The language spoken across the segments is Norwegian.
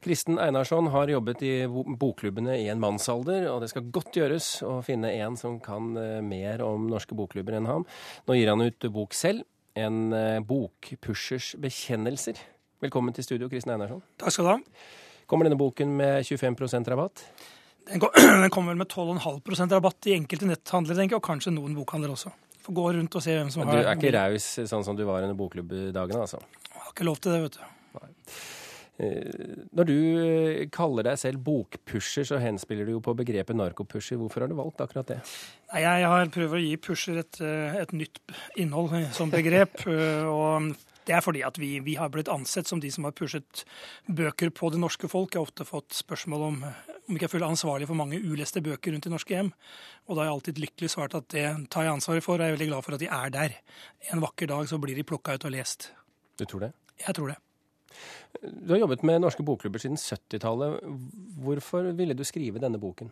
Kristen Einarsson har jobbet i bokklubbene i en mannsalder, og det skal godt gjøres å finne en som kan eh, mer om norske bokklubber enn ham. Nå gir han ut bok selv, en eh, bokpushers bekjennelser. Velkommen til studio, Kristen Einarsson. Takk skal du ha. Kommer denne boken med 25% rabatt? Den, kommer vel med 12,5% rabatt i enkelte netthandler, tenker jeg, og kanskje noen bokhandler også. Får gå rundt og se hvem som har Du er ikke raus sånn som du var under bokklubbdagene, altså? Jeg har ikke lov til det, vet du. Nei. Eh, når du eh, kaller deg selv bokpusher, så henspiller du jo på begrepet narkopusher. Hvorfor har du valgt akkurat det? Jeg har prøvd å gi pusher et, eh, et nytt innhold som begrep. og det er fordi at vi, vi, har blitt ansett som de som har pushet bøker på det norske folk. Jeg har ofte fått spørsmål om om ikke jeg føler ansvarlig for mange uleste bøker rundt i norske hjem. Og da har jeg alltid lykkelig svart at det tar jeg ansvaret for, og jeg er veldig glad for at de er der. En vakker dag så blir de plukka ut og lest. Du tror det? Jeg tror det. Du har jobbet med norske bokklubber siden 70-tallet. Hvorfor ville du skrive denne boken?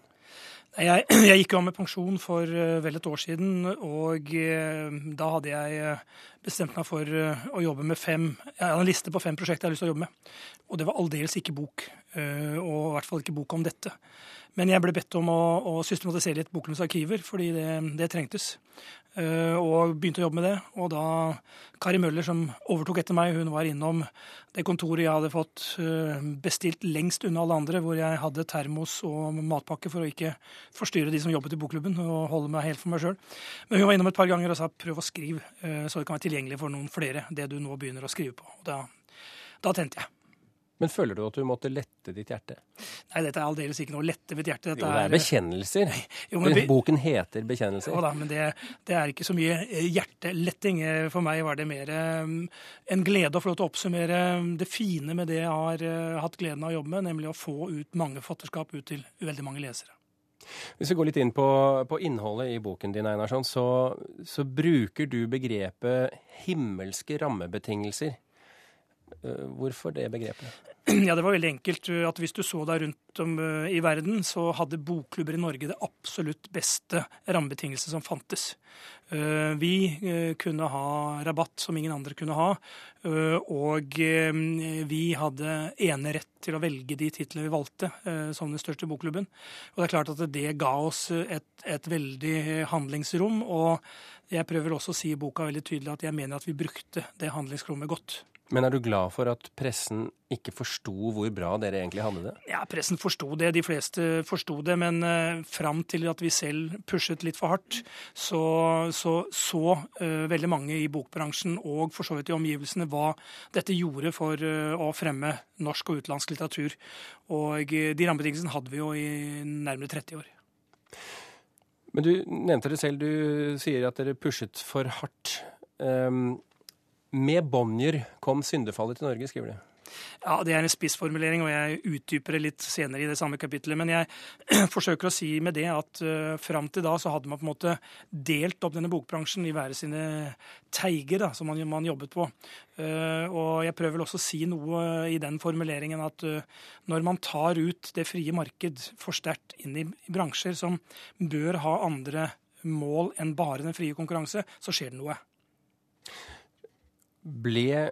Jeg, jeg gikk av med pensjon for uh, vel et år siden, og uh, da hadde jeg uh, bestemt meg for å jobbe med fem Jeg hadde en liste på fem prosjekter jeg hadde lyst til å jobbe med. Og det var aldeles ikke bok, og i hvert fall ikke bok om dette. Men jeg ble bedt om å, å systematisere litt Boklunds arkiver, fordi det, det trengtes. Uh, og begynte å jobbe med det. Og da Kari Møller, som overtok etter meg, hun var innom det kontoret jeg hadde fått uh, bestilt lengst unna alle andre, hvor jeg hadde termos og matpakke for å ikke forstyrre de som jobbet i bokklubben, og holde meg helt for meg sjøl. Men hun var innom et par ganger og sa prøv å skrive, uh, så det kan være tilgjengelig for noen flere, det du nå begynner å skrive på. Og da, da tente jeg. Men føler du at du måtte lette ditt hjerte? Nei, dette er aldeles ikke noe å lette mitt hjerte. Dette jo, det er bekjennelser. Jo, men, Boken heter 'Bekjennelser'. Jo da, men det, det, er ikke så mye eh, hjerteletting. Eh, for meg var det mer eh, en glede å få lov til å oppsummere det fine med det jeg har hatt gleden av å jobbe med, nemlig å få ut mange fatterskap ut til veldig mange lesere. Hvis vi går litt inn på, på innholdet i boken din, Einarsson, så, så bruker du begrepet 'himmelske rammebetingelser'. Eh, hvorfor det begrepet? Ja, Det var veldig enkelt. Eh, at Hvis du så deg rundt om eh, i verden, så hadde bokklubber i Norge det absolutt beste rammebetingelsene som fantes. Vi kunne ha rabatt som ingen andre kunne ha. Og vi hadde enerett til å velge de titlene vi valgte som den største bokklubben. Og det er klart at det ga oss et, et veldig handlingsrom. Og jeg prøver også å si i boka veldig tydelig at jeg mener at vi brukte det handlingsrommet godt. Men er du glad for at pressen ikke forsto hvor bra dere egentlig hadde det? Ja, pressen forsto det. De fleste forsto det. Men uh, fram til at vi selv pushet litt for hardt, så så, så uh, veldig mange i bokbransjen og for så vidt i omgivelsene hva dette gjorde for uh, å fremme norsk og utenlandsk litteratur. Og de rammebetingelsene hadde vi jo i nærmere 30 år. Men du nevnte det selv. Du sier at dere pushet for hardt. Um, med Bonnier kom syndefallet til Norge, skriver du. Ja, Det er en spissformulering, og jeg utdyper det litt senere i det samme kapittelet. Men jeg forsøker å si med det at uh, fram til da så hadde man på en måte delt opp denne bokbransjen i hver sine teiger da, som man, man jobbet på. Uh, og jeg prøver vel også å si noe i den formuleringen at uh, når man tar ut det frie marked for sterkt inn i bransjer som bør ha andre mål enn bare den frie konkurranse, så skjer det noe. Ble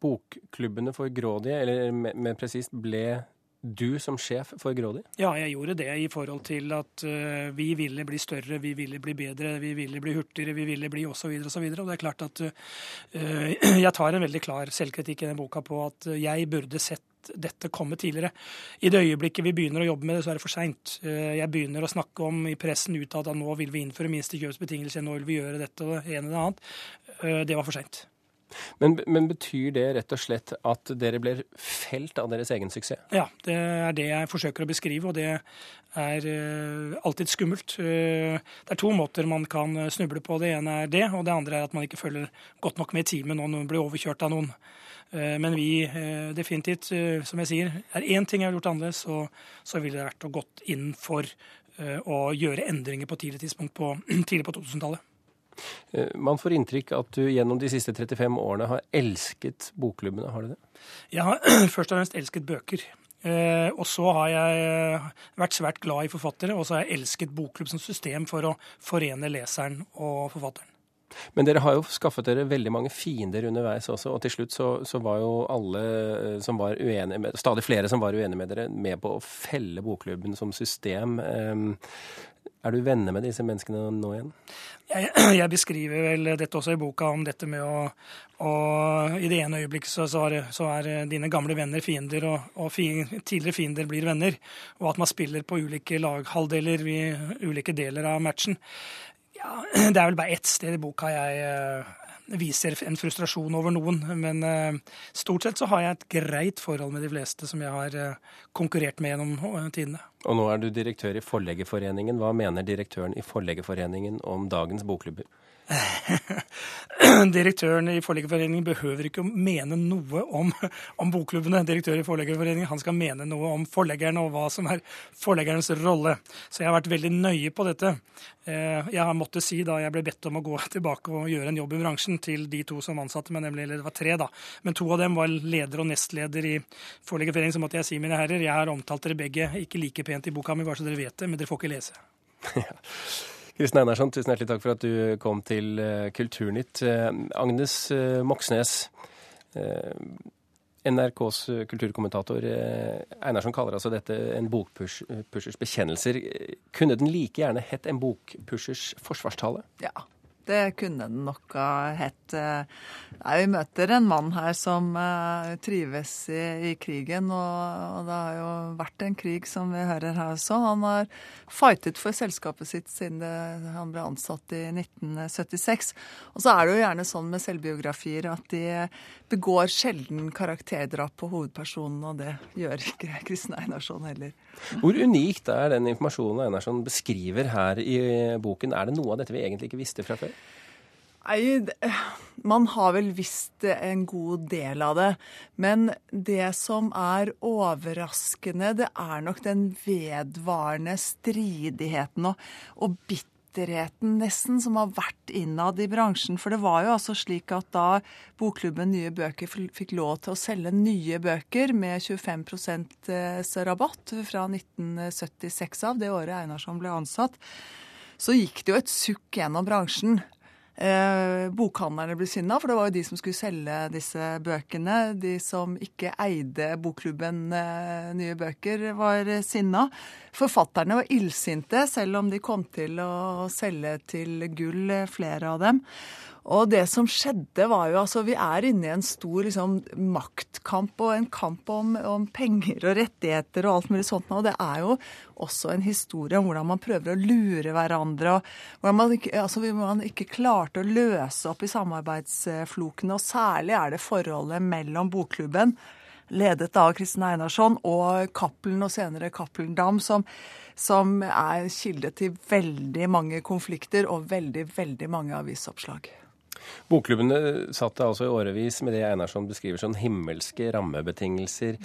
bokklubbene for grådige, eller mer presist, ble du som sjef for Grådig? Ja, jeg gjorde det i forhold til at uh, vi ville bli større, vi ville bli bedre, vi ville bli hurtigere, vi ville bli osv. osv. Og, og det er klart at uh, jeg tar en veldig klar selvkritikk i den boka på at jeg burde sett dette komme tidligere. I det øyeblikket vi begynner å jobbe med det, så er det for seint. Jeg begynner å snakke om i pressen utad at nå vil vi innføre minstekjøpsbetingelser, nå vil vi gjøre dette og det ene og det annet. Det var for seint. Men, men, betyr det rett og slett at dere blir felt av deres egen suksess? Ja, det er det jeg forsøker å beskrive, og det er uh, alltid skummelt. Uh, det er to måter man kan snuble på. Det ene er det, og det andre er at man ikke følger godt nok med i timen når noen blir overkjørt av noen. Men vi definitivt, som jeg sier, er én ting jeg har gjort annerledes, så, så ville det vært å gått inn for å gjøre endringer på tidlig tidspunkt på, tidlig på 2000-tallet. Eh, man får inntrykk at du gjennom de siste 35 årene har elsket bokklubbene, har du det? Jeg har først og fremst elsket bøker. Eh, og så har jeg eh, vært svært glad i forfattere, og så har jeg elsket bokklubb som system for å forene leseren og forfatteren. Men dere har jo skaffet dere veldig mange fiender underveis også, og til slutt så, så var jo alle eh, som var uenige med Stadig flere som var uenige med dere, med på å felle bokklubben som system. Er du venner med disse menneskene nå igjen? Jeg, jeg, beskriver vel dette også i boka, om dette med å, å I det ene øyeblikket så, så, er, så, er, dine gamle venner fiender, og, og fi, tidligere fiender blir venner. Og at man spiller på ulike laghalvdeler i ulike deler av matchen. Ja, det er vel bare ett sted i boka jeg eh, viser en frustrasjon over noen. Men uh, stort sett så har jeg et greit forhold med de fleste som jeg har uh, konkurrert med gjennom tidene. Og nå er du direktør i Forleggerforeningen. Hva mener direktøren i Forleggerforeningen om dagens bokklubber? Direktøren i Forleggerforeningen behøver ikke å mene noe om, om bokklubbene. Direktør i Forleggerforeningen han skal mene noe om forleggerne og hva som er forleggernes rolle. Så jeg har vært veldig nøye på dette. Eh, jeg har måttet si da jeg ble bedt om å gå tilbake og gjøre en jobb i bransjen til de to som ansatte meg, nemlig eller det var tre, da. Men to av dem var leder og nestleder i Forleggerforeningen. Så måtte jeg si, mine herrer, jeg har omtalt dere begge ikke like pent i boka mi, bare så dere vet det, men dere får ikke lese. Kristin Einarsson, tusen hjertelig takk for at du kom til eh, Kulturnytt. Eh, Agnes eh, Moxnes, NRKs kulturkommentator. Einarsson kaller altså dette en bokpushers bekjennelser. Kunne den like gjerne hett en bokpushers forsvarstale? Ja, det kunne den nok ha hett. Nei, vi møter en mann her som uh, trives i, i krigen, og, og, det har jo vært en krig, som vi hører her også. Han har fightet for selskapet sitt siden det, han ble ansatt i 1976. Og så er det jo gjerne sånn med selvbiografier at de begår sjelden karakterdrap på hovedpersonen, og det gjør ikke Kristen Einarsson heller. Hvor unikt er den informasjonen Einarsson beskriver her i boken? Er det noe av dette vi egentlig ikke visste fra før? Nei, man har vel visst en god del av det. Men det som er overraskende, det er nok den vedvarende stridigheten og, og bitterheten nesten som har vært innad i bransjen. For det var jo altså slik at da bokklubben Nye Bøker fikk lov til å selge nye bøker med 25 eh, rabatt fra 1976 av, det året Einarsson ble ansatt, så gikk det jo et sukk gjennom bransjen. Eh, bokhandlerne ble sinna, for det var jo de som skulle selge disse bøkene. De som ikke eide bokklubben eh, Nye Bøker, var sinna. Forfatterne var illsinte, selv om de kom til å selge til gull, eh, flere av dem. Og det som skjedde, var jo altså Vi er inne i en stor liksom, maktkamp og en kamp om, om, penger og rettigheter og alt mulig sånt. Og det er jo også en historie om hvordan man prøver å lure hverandre. og hvordan man ikke, altså, man ikke klarte å løse opp i samarbeidsflokene. Og særlig er det forholdet mellom bokklubben, ledet av Kristin Einarsson, og Cappelen og senere Cappelen Dam, som som er kilde til veldig mange konflikter og veldig, veldig mange avisoppslag. Bokklubbene satt altså i årevis med det Einarsson beskriver som himmelske rammebetingelser.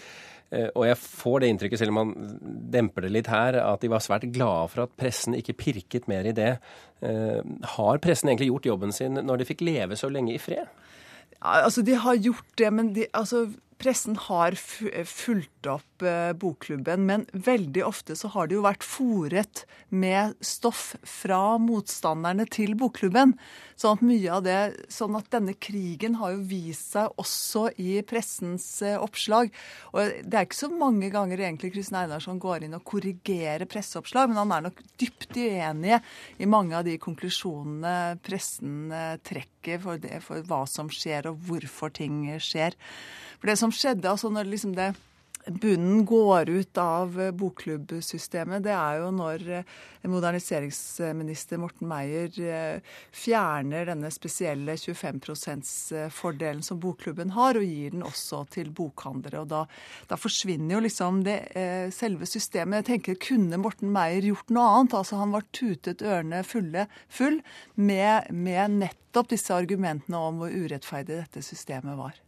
Eh, og jeg får det inntrykket, selv om man demper det litt her, at de var svært glade for at pressen ikke pirket mer i det. Eh, har pressen egentlig gjort jobben sin når de fikk leve så lenge i fred? Altså, De har gjort det, men de, altså, pressen har fulgt opp eh, bokklubben, men veldig ofte så har det jo vært fòret med stoff fra motstanderne til bokklubben. Sånn at mye av det, sånn at denne krigen har jo vist seg også i pressens eh, oppslag. Og det er ikke så mange ganger egentlig Kristin Einarsson går inn og korrigerer presseoppslag, men han er nok dypt uenig i mange av de konklusjonene pressen eh, trekker for, det, for hva som skjer og hvorfor ting skjer. For det som skjedde, altså når liksom det bunnen går ut av bokklubbsystemet, det er jo når eh, moderniseringsminister Morten Meier eh, fjerner denne spesielle 25 %-fordelen som bokklubben har, og gir den også til bokhandlere. Og da, da forsvinner jo liksom det, eh, selve systemet. Jeg tenker, Kunne Morten Meier gjort noe annet? Altså Han var tutet ørene fulle, full med, med nettopp disse argumentene om hvor urettferdig dette systemet var.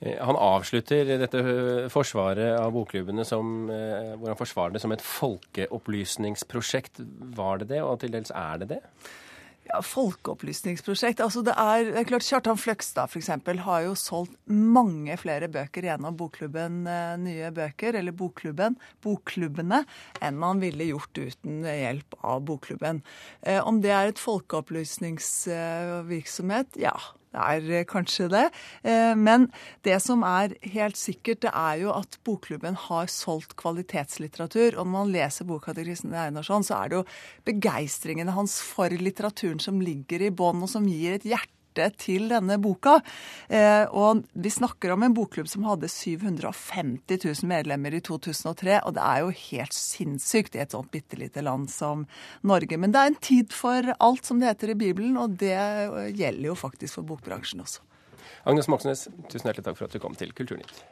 Eh, han avslutter dette eh, forsvaret av bokklubbene som, eh, hvor han forsvarer det som et folkeopplysningsprosjekt. Var det det, og til dels er det det? Ja, Folkeopplysningsprosjekt. altså det er, det er klart Kjartan Fløgstad eksempel, har jo solgt mange flere bøker gjennom Bokklubben Nye Bøker, eller Bokklubben, Bokklubbene, enn han ville gjort uten hjelp av Bokklubben. Om det er et folkeopplysningsvirksomhet? Ja, det er eh, kanskje det. Eh, men det som er helt sikkert, det er jo at Bokklubben har solgt kvalitetslitteratur. Og når man leser boka til Kristin Einarsson, så er det jo begeistringene hans for litteraturen som ligger i bånn, og som gir et hjerte til denne boka. Eh, og vi snakker om en bokklubb som hadde 750 000 medlemmer i 2003, og det er jo helt sinnssykt i et sånt bitte lite land som Norge. Men det er en tid for alt, som det heter i Bibelen, og det gjelder jo faktisk for bokbransjen også. Agnes Moxnes, tusen hjertelig takk for at du kom til Kulturnytt.